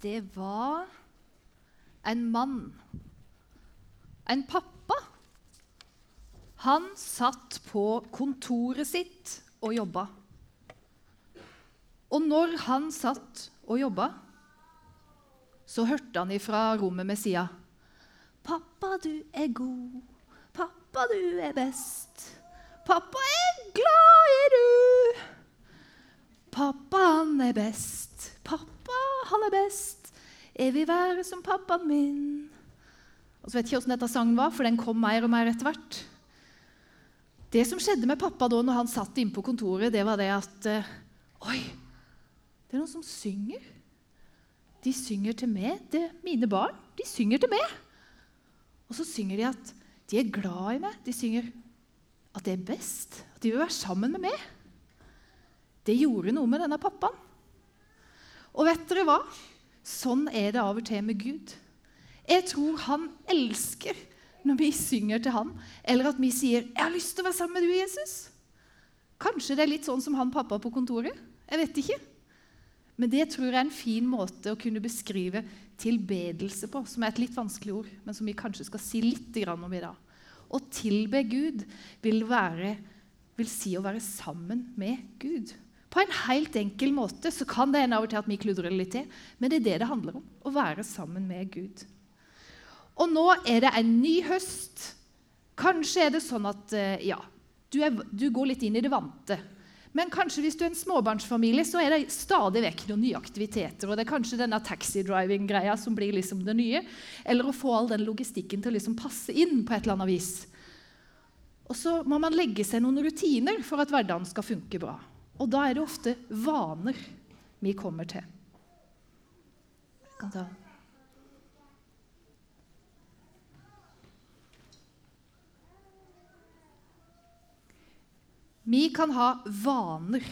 det var en mann, en pappa. Han satt på kontoret sitt og jobba. Og når han satt og jobba, så hørte han ifra rommet med sida Pappa, du er god. Pappa, du er best. Pappa er glad i du. Pappa, han er best. Han er best. Vil være som pappaen min. Og så vet jeg ikke hvordan dette sangen var, for den kom mer og mer etter hvert. Det som skjedde med pappa da når han satt inne på kontoret, det var det at uh, Oi, det er noen som synger. De synger til meg. Det mine barn. De synger til meg. Og så synger de at de er glad i meg. De synger at det er best. At de vil være sammen med meg. Det gjorde noe med denne pappaen. Og vet dere hva? Sånn er det av og til med Gud. Jeg tror han elsker når vi synger til han, eller at vi sier 'Jeg har lyst til å være sammen med du, Jesus'. Kanskje det er litt sånn som han pappa på kontoret. Jeg vet ikke. Men det tror jeg er en fin måte å kunne beskrive tilbedelse på, som er et litt vanskelig ord, men som vi kanskje skal si litt om i dag. Å tilbe Gud vil, være, vil si å være sammen med Gud. På en helt enkel måte så kan det hende av og til at vi kludrer litt til, men det er det det handler om. Å være sammen med Gud. Og nå er det en ny høst. Kanskje er det sånn at eh, ja, du, er, du går litt inn i det vante. Men kanskje hvis du er en småbarnsfamilie, så er det stadig vekk noen nye aktiviteter. og Det er kanskje denne taxidriving-greia som blir liksom det nye. Eller å få all den logistikken til å liksom passe inn på et eller annet vis. Og så må man legge seg noen rutiner for at hverdagen skal funke bra. Og da er det ofte vaner vi kommer til. Kan ta Vi kan ha vaner.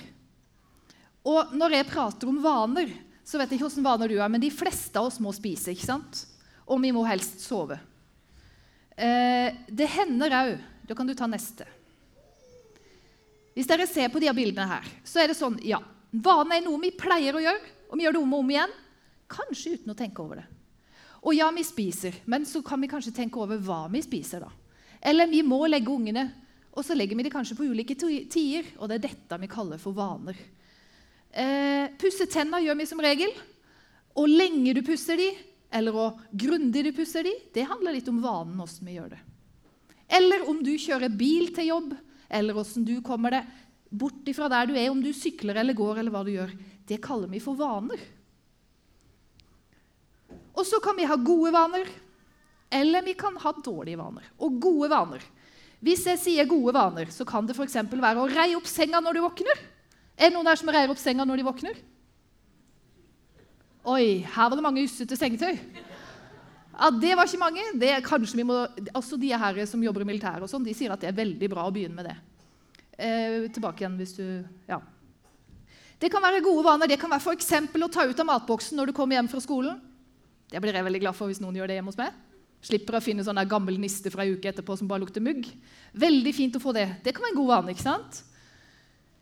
Og når jeg prater om vaner, så vet jeg ikke hvilke vaner du har, men de fleste av oss må spise. ikke sant? Og vi må helst sove. Eh, det hender òg Da kan du ta neste. Hvis dere ser på de bildene her, så er det sånn ja, Vane er noe vi pleier å gjøre, og vi gjør det om og om igjen. Kanskje uten å tenke over det. Og ja, vi spiser, men så kan vi kanskje tenke over hva vi spiser. da. Eller vi må legge ungene og så legger vi det kanskje på ulike tider, og det er dette vi kaller for vaner. Eh, pusse tenner gjør vi som regel. Og lenge du pusser de, eller hvor grundig du pusser de, det handler litt om vanen, hvordan vi gjør det. Eller om du kjører bil til jobb, eller hvordan du kommer deg bort ifra der du er, om du sykler eller går, eller hva du gjør. Det kaller vi for vaner. Og så kan vi ha gode vaner, eller vi kan ha dårlige vaner. Og gode vaner hvis jeg sier gode vaner, så kan det f.eks. være å reie opp senga når du våkner. Er det noen der som reier opp senga når de våkner? Oi, her var det mange ussete sengetøy. Ja, Det var ikke mange. Det kanskje vi må, altså De her som jobber i militæret, og sånn, de sier at det er veldig bra å begynne med det. Eh, tilbake igjen hvis du Ja. Det kan være gode vaner. Det kan være f.eks. å ta ut av matboksen når du kommer hjem fra skolen. Det blir jeg veldig glad for hvis noen gjør det hjemme hos meg. Slipper å finne sånn gammel niste fra en uke etterpå som bare lukter mugg. Veldig fint å få det. Det kan være en god vane. ikke sant?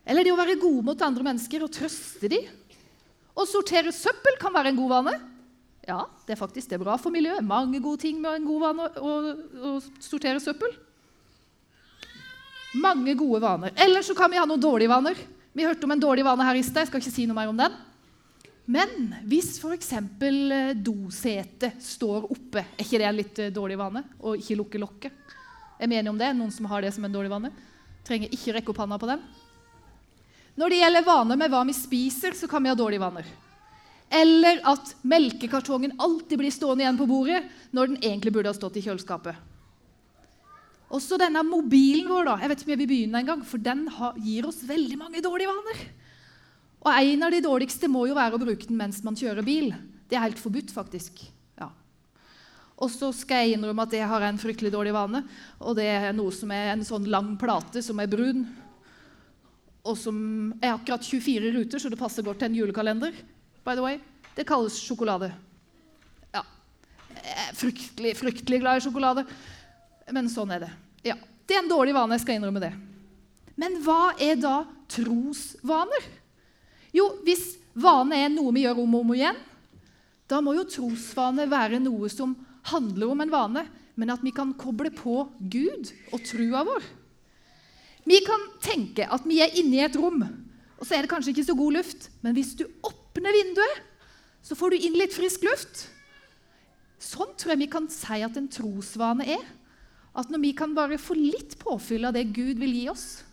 Eller det å være god mot andre mennesker og trøste dem. Å sortere søppel kan være en god vane. Ja, det er faktisk det er bra for miljøet. Mange gode ting med en god vane å, å, å sortere søppel. Mange gode vaner. Eller så kan vi ha noen dårlige vaner. Vi hørte om en dårlig vane her i sted. Jeg skal ikke si noe mer om den. Men hvis f.eks. Eh, dosetet står oppe, er ikke det en litt eh, dårlig vane? Å ikke lukke lokket? Er vi enige om det? Noen som har det som en dårlig vane? Trenger ikke rekke opp handa på den. Når det gjelder vaner med hva vi spiser, så kan vi ha dårlige vaner. Eller at melkekartongen alltid blir stående igjen på bordet når den egentlig burde ha stått i kjøleskapet. Også denne mobilen vår, da, jeg vet ikke om jeg vil begynne en gang, for den gir oss veldig mange dårlige vaner. Og en av de dårligste må jo være å bruke den mens man kjører bil. Det er helt forbudt, faktisk. Ja. Og så skal jeg innrømme at jeg har en fryktelig dårlig vane. Og det er noe som er en sånn lang plate som er brun, og som er akkurat 24 ruter, så det passer godt til en julekalender. By the way. Det kalles sjokolade. Ja. Jeg er fryktelig, fryktelig glad i sjokolade. Men sånn er det. Ja. Det er en dårlig vane, jeg skal innrømme det. Men hva er da trosvaner? Jo, hvis vane er noe vi gjør om og om igjen, Da må jo trosvane være noe som handler om en vane, men at vi kan koble på Gud og trua vår. Vi kan tenke at vi er inne i et rom, og så er det kanskje ikke så god luft. Men hvis du åpner vinduet, så får du inn litt frisk luft. Sånn tror jeg vi kan si at en trosvane er. At når vi kan bare få litt påfyll av det Gud vil gi oss,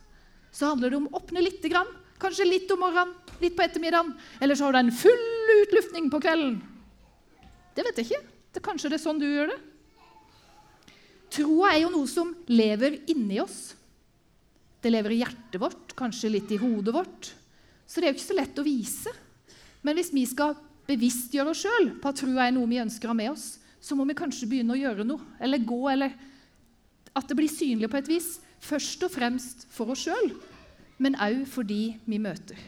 så handler det om å åpne lite grann. Kanskje litt om morgenen, litt på ettermiddagen. Eller så har du en full utluftning på kvelden. Det vet jeg ikke. Det er kanskje det er sånn du gjør det. Troa er jo noe som lever inni oss. Det lever i hjertet vårt, kanskje litt i hodet vårt. Så det er jo ikke så lett å vise. Men hvis vi skal bevisstgjøre oss sjøl på at troa er noe vi ønsker å ha med oss, så må vi kanskje begynne å gjøre noe, eller gå, eller at det blir synlig på et vis. Først og fremst for oss sjøl, men òg fordi vi møter.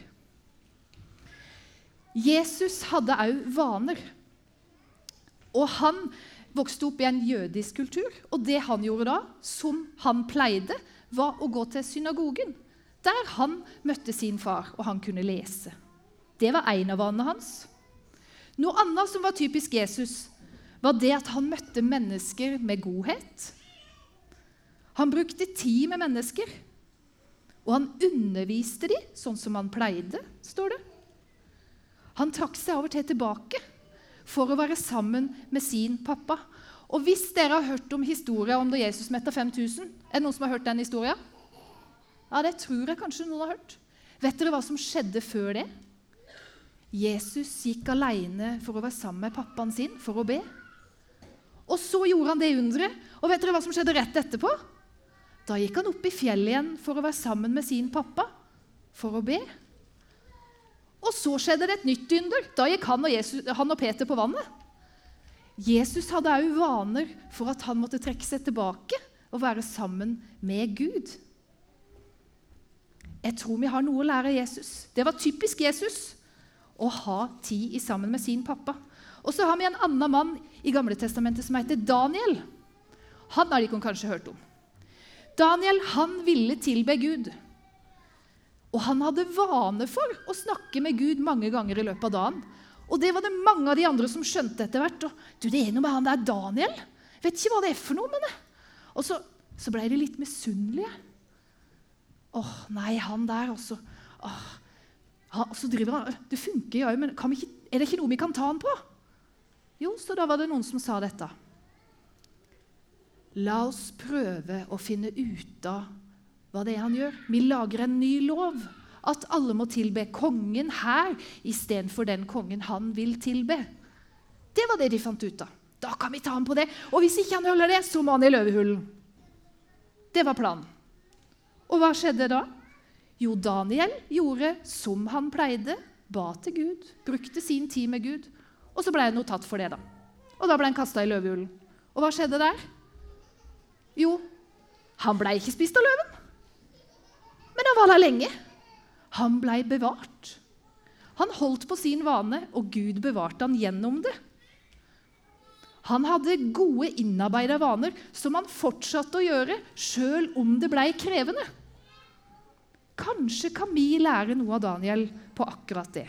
Jesus hadde òg vaner. Og han vokste opp i en jødisk kultur. Og det han gjorde da, som han pleide, var å gå til synagogen, der han møtte sin far, og han kunne lese. Det var en av vanene hans. Noe annet som var typisk Jesus, var det at han møtte mennesker med godhet. Han brukte tid med mennesker, og han underviste dem sånn som han pleide, står det. Han trakk seg og til tilbake for å være sammen med sin pappa. Og hvis dere har hørt om historien om da Jesus metta 5000 Er det noen som har hørt den historien? Ja, det tror jeg kanskje noen har hørt. Vet dere hva som skjedde før det? Jesus gikk alene for å være sammen med pappaen sin for å be. Og så gjorde han det underet. Og vet dere hva som skjedde rett etterpå? Da gikk han opp i fjellet igjen for å være sammen med sin pappa for å be. Og så skjedde det et nytt under. Da gikk han og, Jesus, han og Peter på vannet. Jesus hadde òg vaner for at han måtte trekke seg tilbake og være sammen med Gud. Jeg tror vi har noe å lære av Jesus. Det var typisk Jesus å ha tid sammen med sin pappa. Og så har vi en annen mann i Gamle Testamentet som heter Daniel. Han har de kanskje hørt om. Daniel han ville tilbe Gud. Og han hadde vane for å snakke med Gud mange ganger i løpet av dagen. Og det var det mange av de andre som skjønte etter hvert. Og, du, det er noe med han der Daniel. Vet ikke hva det er for noe med det. Og så, så ble de litt misunnelige. Åh, nei, han der også. Åh, så driver han, Det funker jo, men ikke, er det ikke noe vi kan ta han på? Jo, så da var det noen som sa dette. La oss prøve å finne ut av hva det er han gjør. Vi lager en ny lov. At alle må tilbe kongen her istedenfor den kongen han vil tilbe. Det var det de fant ut av. Da kan vi ta ham på det. Og hvis ikke han holder det, så må han i løvehullen. Det var planen. Og hva skjedde da? Jo, Daniel gjorde som han pleide. Ba til Gud, brukte sin tid med Gud. Og så ble han jo tatt for det, da. Og da ble han kasta i løvehjulen. Og hva skjedde der? Jo, han ble ikke spist av løven. Men han var der lenge. Han blei bevart. Han holdt på sin vane, og Gud bevarte han gjennom det. Han hadde gode, innarbeida vaner som han fortsatte å gjøre sjøl om det blei krevende. Kanskje kan vi lære noe av Daniel på akkurat det.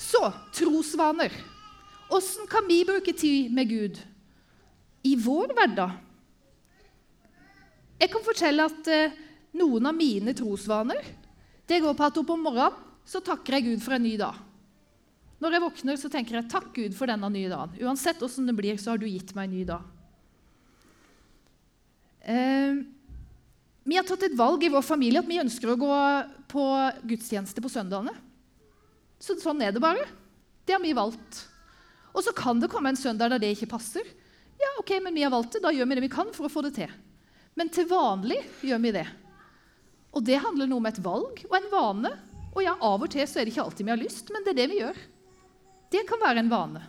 Så trosvaner. Åssen kan vi bruke tid med Gud i vår hverdag? Jeg kan fortelle at eh, noen av mine trosvaner det går på at opp om morgenen så takker jeg Gud for en ny dag. Når jeg våkner, så tenker jeg 'takk, Gud, for denne nye dagen'. Uansett åssen det blir, så har du gitt meg en ny dag. Eh, vi har tatt et valg i vår familie at vi ønsker å gå på gudstjeneste på søndagene. Så sånn er det bare. Det har vi valgt. Og så kan det komme en søndag der det ikke passer. Ja, ok, men vi har valgt det. Da gjør vi det vi kan for å få det til. Men til vanlig gjør vi det. Og det handler noe om et valg og en vane. Og ja, av og til så er det ikke alltid vi har lyst, men det er det vi gjør. Det kan være en vane.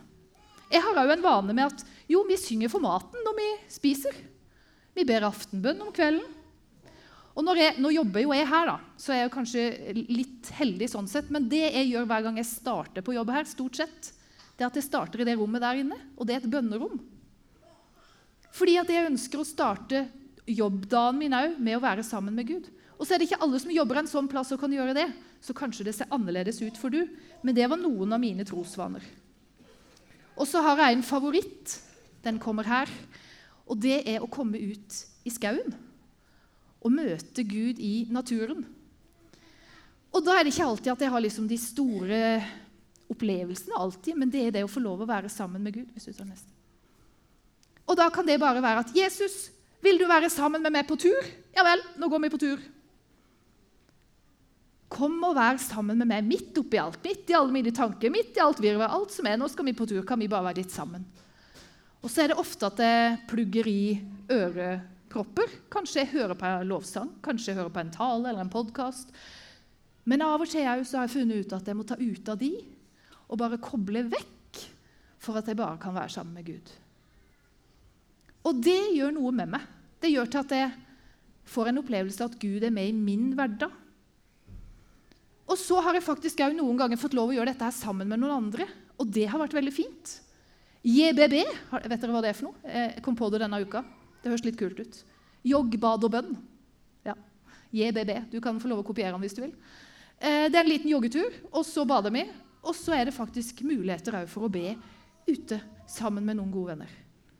Jeg har òg en vane med at jo, vi synger for maten når vi spiser. Vi ber aftenbønn om kvelden. Og jeg, Nå jobber jo jeg her, da, så jeg er kanskje litt heldig sånn sett. Men det jeg gjør hver gang jeg starter på jobb her, stort sett, det er at jeg starter i det rommet der inne. Og det er et bønnerom. Fordi at jeg ønsker å starte jobbdagen min òg med å være sammen med Gud. Og så er det ikke alle som jobber en sånn plass og kan gjøre det. så kanskje det ser annerledes ut for du, men det var noen av mine trosvaner. Og så har jeg en favoritt. Den kommer her. Og det er å komme ut i skauen og møte Gud i naturen. Og da er det ikke alltid at jeg har liksom de store opplevelsene, alltid, men det er det å få lov å være sammen med Gud. hvis du tar neste. Og da kan det bare være at 'Jesus, vil du være sammen med meg på tur?' Ja vel, nå går vi på tur. Kom og vær sammen med meg midt oppi alt, midt i alle mine tanker, midt i alt virvet, alt som er. Nå skal vi på tur, kan vi bare være litt sammen. Og så er det ofte at det plugger i ørepropper. Kanskje jeg hører på en lovsang, kanskje jeg hører på en tale eller en podkast. Men av og til har jeg funnet ut at jeg må ta ut av de og bare koble vekk for at jeg bare kan være sammen med Gud. Og det gjør noe med meg. Det gjør til at jeg får en opplevelse av at Gud er med i min hverdag. Og så har jeg faktisk òg noen ganger fått lov å gjøre dette her sammen med noen andre. Og det har vært veldig fint. JBB, vet dere hva det er for noe? Jeg kom på det denne uka. Det høres litt kult ut. Jogg, bad og bønn. Ja. JBB. Du kan få lov å kopiere den hvis du vil. Eh, det er en liten joggetur, og så bader vi. Og så er det faktisk muligheter for å be ute sammen med noen gode venner.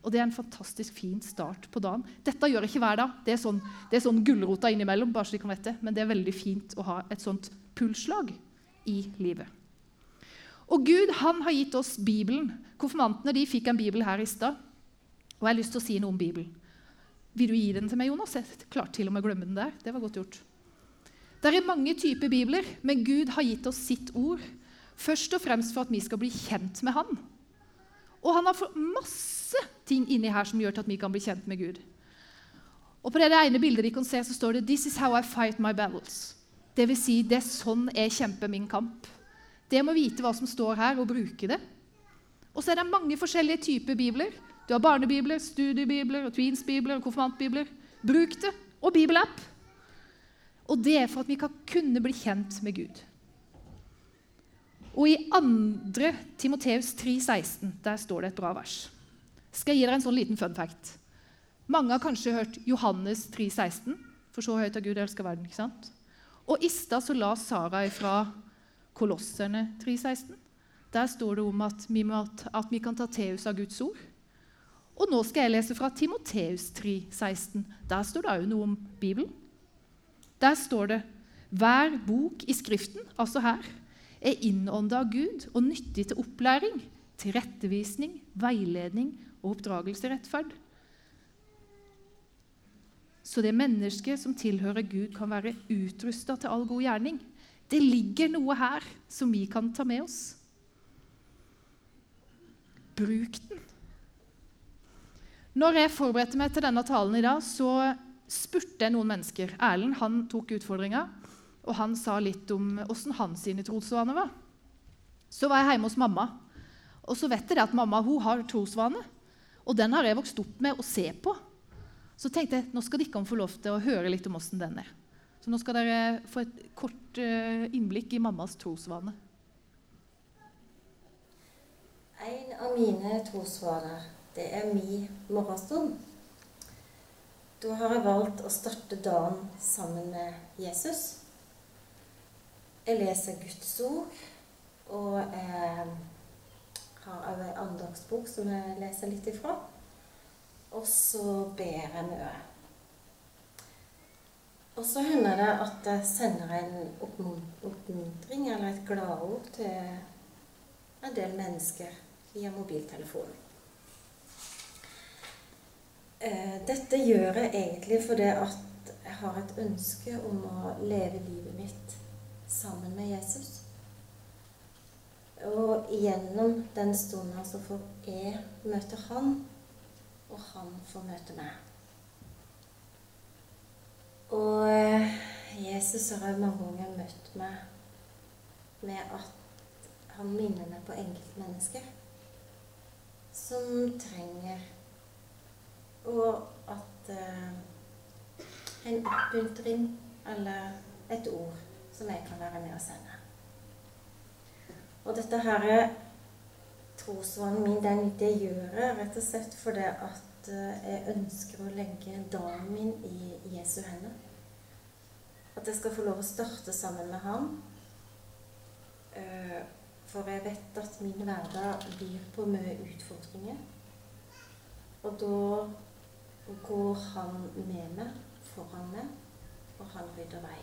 Og Det er en fantastisk fin start på dagen. Dette gjør ikke hver dag. Det er sånn, det er sånn gulrota innimellom, bare så de kan vite. men det er veldig fint å ha et sånt pulsslag i livet. Og Gud han har gitt oss Bibelen. Konfirmantene de fikk en bibel her i stad. Og jeg har lyst til å si noe om Bibelen. Vil du gi den til meg, Jonas? Jeg klarte til og med å glemme den der. Det var godt gjort. Det er mange typer bibler, men Gud har gitt oss sitt ord. Først og fremst for at vi skal bli kjent med Han. Og han har masse ting inni her som gjør til at vi kan bli kjent med Gud. Og På det ene bildet de kan se, så står det 'This is how I fight my battles'. Det vil si, det er sånn jeg kjemper min kamp. Det må vite hva som står her, og bruke det. Og så er det mange forskjellige typer bibler. Du har barnebibler, studiebibler, tweensbibler og konfirmantbibler. Bruk det. Og bibelapp. Og det er for at vi kan kunne bli kjent med Gud. Og i 2. Timoteus 3,16 der står det et bra vers. Skal jeg gi dere en sånn liten fun fact? Mange har kanskje hørt Johannes 3,16. For så høyt har Gud elska verden. ikke sant? Og i stad så la Sara fra Kolosserne 3,16. Der står det om at vi, må, at vi kan ta til av Guds ord. Og nå skal jeg lese fra Timoteus 3,16. Der står det òg noe om Bibelen. Der står det hver bok i Skriften, altså her, er innånda av Gud og nyttig til opplæring, tilrettevisning, veiledning og oppdragelse i rettferd. Så det mennesket som tilhører Gud, kan være utrusta til all god gjerning. Det ligger noe her som vi kan ta med oss. Bruk den. Når jeg forberedte meg til denne talen i dag, så spurte jeg noen mennesker. Erlend han tok utfordringa og han sa litt om åssen hans trosvaner var. Så var jeg hjemme hos mamma, og så vet jeg at mamma hun har trosvane. Og den har jeg vokst opp med å se på. Så tenkte jeg nå skal dere få lov til å høre litt om åssen den er. Så nå skal dere få et kort uh, innblikk i mammas trosvane. En av mine trosvaner, det er min morgenstund. Da har jeg valgt å starte dagen sammen med Jesus. Jeg leser Guds ord, og jeg har òg ei andagsbok som jeg leser litt ifra. Og så ber jeg mye. Og så hender det at jeg sender en oppmuntring eller et gladord til en del mennesker via mobiltelefonen. Eh, dette gjør jeg egentlig fordi at jeg har et ønske om å leve livet mitt sammen med Jesus. Og gjennom den stunden så får jeg møte han, og han får møte meg. Og eh, Jesus har jo mange ganger møtt meg med at han minner meg på enkeltmennesker som trenger Og at eh, en oppmuntring eller et ord som jeg kan være med å sende. Og dette her trosvanen min, den, det gjør jeg rett og slett fordi at eh, jeg ønsker å legge dagen min i Jesu hender. At jeg skal få lov å starte sammen med ham. Eh, For jeg vet at min hverdag byr på mye utfordringer. Og da går han med meg, foran meg, og han rydder vei.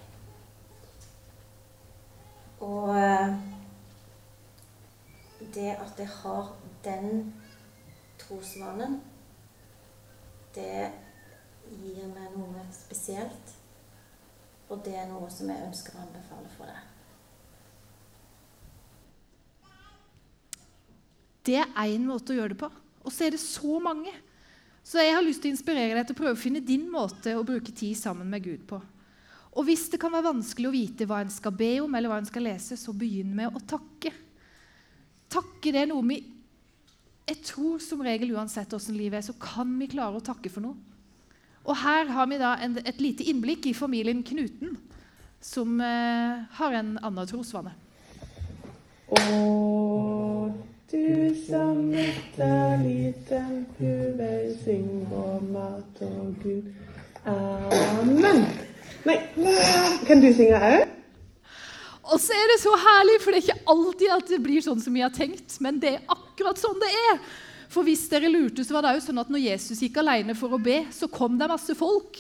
Og eh, det at jeg har den trosvanen, det gir meg noe spesielt. Og det er noe som jeg ønsker å anbefale for deg. Det er én måte å gjøre det på. Og så er det så mange. Så jeg har lyst til å inspirere deg til å prøve å finne din måte å bruke tid sammen med Gud på. Og hvis det kan være vanskelig å vite hva en skal be om, eller hva en skal lese, så begynn med å takke. Takke det er noe vi Jeg tror som regel uansett åssen livet er, så kan vi klare å takke for noe. Og her har vi da en, et lite innblikk i familien Knuten, som eh, har en annen trosvane. Og du som er liten, du syng vår mat og Gud. Amen. Nei, kan du synge òg? Og så er det så herlig, for det er ikke alltid at det blir sånn som vi har tenkt, men det er akkurat sånn det er. For hvis dere lurte, så var det jo sånn at når Jesus gikk alene for å be, så kom det masse folk.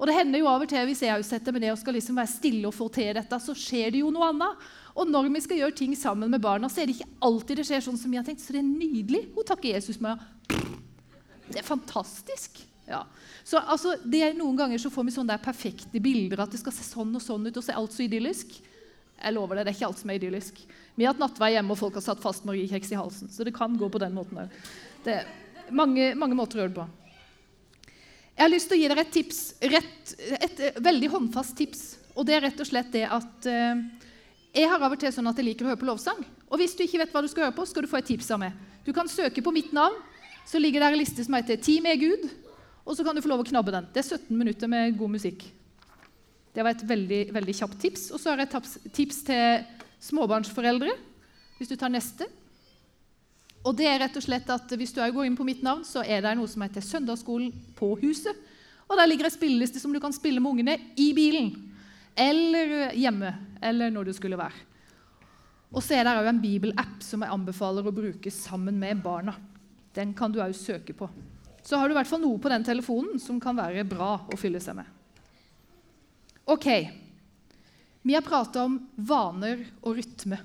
Og det hender jo av og til hvis jeg setter meg ned og skal liksom være stille og få til dette, så skjer det jo noe annet. Og når vi skal gjøre ting sammen med barna, så er det ikke alltid det skjer sånn som vi har tenkt. Så det er nydelig. Hun takker Jesus med Det er fantastisk. Ja. Så altså, er Noen ganger så får vi sånne der perfekte bilder, at det skal se sånn og sånn ut, og så er alt så idyllisk. Jeg lover deg, det er ikke alt som er idyllisk. Vi har hatt nattvei hjemme, og folk har satt fast mariekjeks i halsen. Så det kan gå på den måten òg. Mange, mange måter å gjøre det på. Jeg har lyst til å gi dere et tips, rett, et, et veldig håndfast tips. Og det er rett og slett det at eh, jeg har av og til sånn at jeg liker å høre på lovsang. Og hvis du ikke vet hva du skal høre på, skal du få et tips av meg. Du kan søke på mitt navn. Så ligger der en liste som heter Team med Gud'. Og så kan du få lov å knabbe den. Det er 17 minutter med god musikk. Det var et veldig, veldig kjapt tips. Og så har jeg et tips til småbarnsforeldre. Hvis du tar neste. Og det er rett og slett at Hvis du går inn på mitt navn, så er det noe som heter Søndagsskolen på huset. Og Der ligger en spilleliste som du kan spille med ungene i bilen. Eller hjemme. Eller når det skulle være. Og så er det òg en bibelapp som jeg anbefaler å bruke sammen med barna. Den kan du òg søke på. Så har du i hvert fall noe på den telefonen som kan være bra å fylle seg med. Ok, vi har prata om vaner og rytme.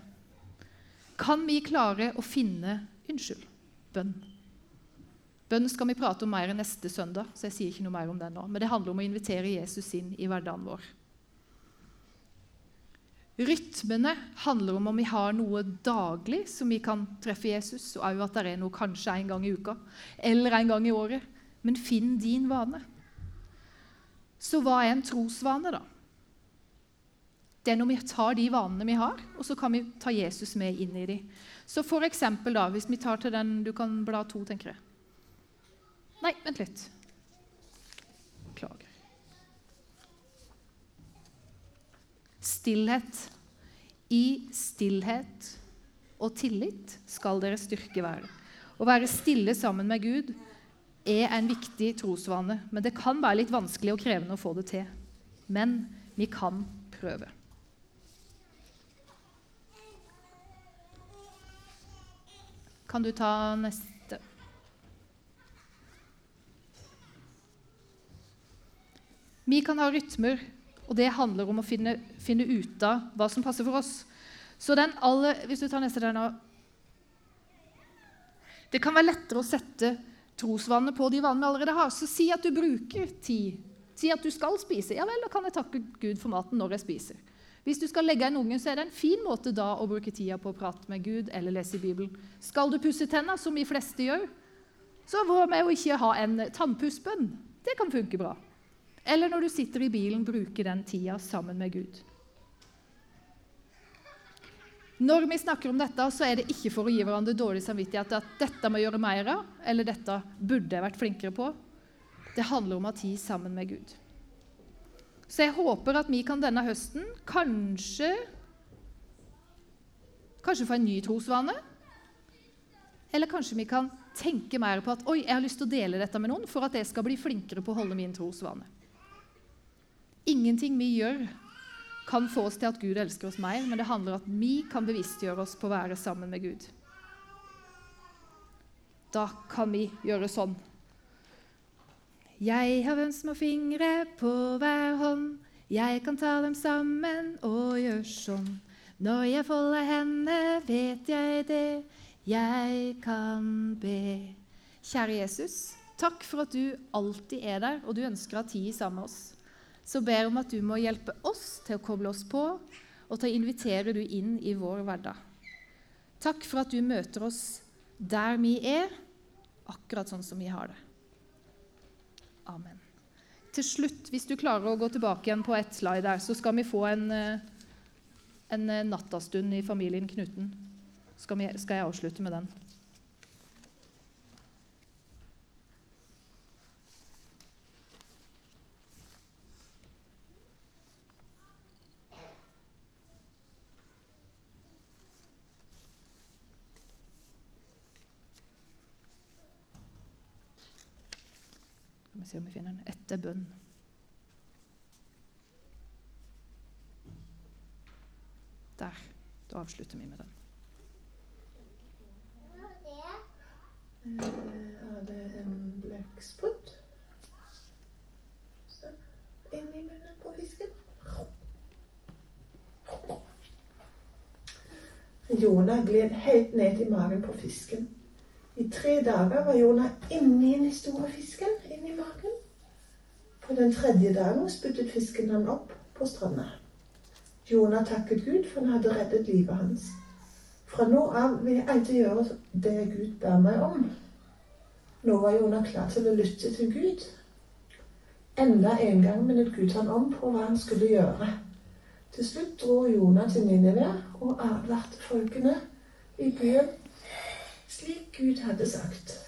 Kan vi klare å finne Unnskyld. Bønn. Bønn skal vi prate om mer neste søndag, så jeg sier ikke noe mer om det nå. Men det handler om å invitere Jesus inn i hverdagen vår. Rytmene handler om om vi har noe daglig som vi kan treffe Jesus, og òg at det er noe kanskje en gang i uka eller en gang i året. Men finn din vane. Så hva er en trosvane, da? Det er når vi tar de vanene vi har, og så kan vi ta Jesus med inn i de. Så for eksempel da, hvis vi tar til den Du kan bla to, tenker jeg. Nei, vent litt. Beklager. Stillhet. I stillhet og tillit skal deres styrke være. Å være stille sammen med Gud er en viktig trosvane, men det kan være litt vanskelig og krevende å få det til. Men vi kan prøve. Kan du ta neste? Vi kan ha rytmer, og det handler om å finne, finne ut av hva som passer for oss. Så den aller, Hvis du tar neste der nå Det kan være lettere å sette trosvannet på de vanene vi allerede har. Så si at du bruker tid. Si at du skal spise. Ja vel, da kan jeg takke Gud for maten når jeg spiser. Hvis du skal legge en unge, så er det en fin måte da å bruke tida på å prate med Gud eller lese i Bibelen. Skal du pusse tenna, som de fleste gjør, så hva med å ikke ha en tannpussbønn? Det kan funke bra. Eller når du sitter i bilen, bruke den tida sammen med Gud. Når vi snakker om dette, så er det ikke for å gi hverandre dårlig samvittighet at dette må gjøre mer av, eller dette burde jeg vært flinkere på. Det handler om å ha tid sammen med Gud. Så jeg håper at vi kan denne høsten kanskje Kanskje få en ny trosvane. Eller kanskje vi kan tenke mer på at oi, jeg har lyst til å dele dette med noen for at jeg skal bli flinkere på å holde min trosvane. Ingenting vi gjør, kan få oss til at Gud elsker oss mer, men det handler om at vi kan bevisstgjøre oss på å være sammen med Gud. Da kan vi gjøre sånn. Jeg har hvem små fingre på hver hånd. Jeg kan ta dem sammen og gjøre sånn. Når jeg folder henne, vet jeg det. Jeg kan be. Kjære Jesus, takk for at du alltid er der, og du ønsker å ha tid sammen med oss så ber jeg om at du må hjelpe oss til å koble oss på, og til å invitere du inn i vår hverdag. Takk for at du møter oss der vi er, akkurat sånn som vi har det. Amen. Til slutt, hvis du klarer å gå tilbake igjen på ett slide der, så skal vi få en, eh, en eh, nattastund i familien Knuten. Skal, vi, skal jeg avslutte med den. Vi se om vi finner den. Etter bønn. Der. Da avslutter vi med den. Er det en blekksprut? Inni munnen på fisken. Jonah gled helt ned i magen på fisken. I tre dager var Jonah inni den store fisken inni magen. På den tredje dagen spyttet fisken han opp på stranda. Jonah takket Gud, for han hadde reddet livet hans. Fra nå av vil jeg alltid gjøre det Gud ber meg om. Nå var Jonah klar til å lytte til Gud. Enda en gang minnet Gud han om på hva han skulle gjøre. Til slutt dro Jonah til Ninive og advarte folkene i byen slik Gud hadde sagt.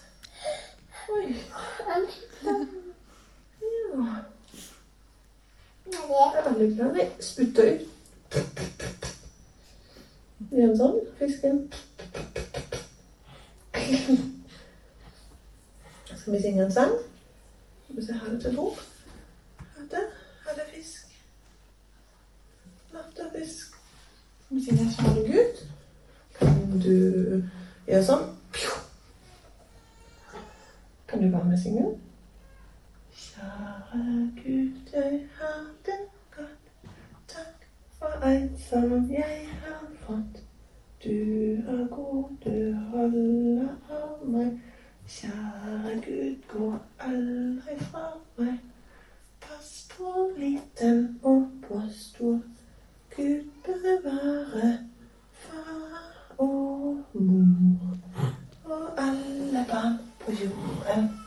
Glade spytta ut. Gjør sånn. Fisken. Skal vi synge en sang? Skal vi se, ha det til ro. Ha det. Fisk. Natt fisk. Skal vi synge en sang til Kan du gjøre sånn? Kan du være med og synge? Kjære Gud, jeg har det godt. Takk for alt som jeg har fått. Du er god, du holder av meg. Kjære Gud, gå aldri fra meg. Pass på liten og på stor. Gud bevare far og mor og alle barn på jorden.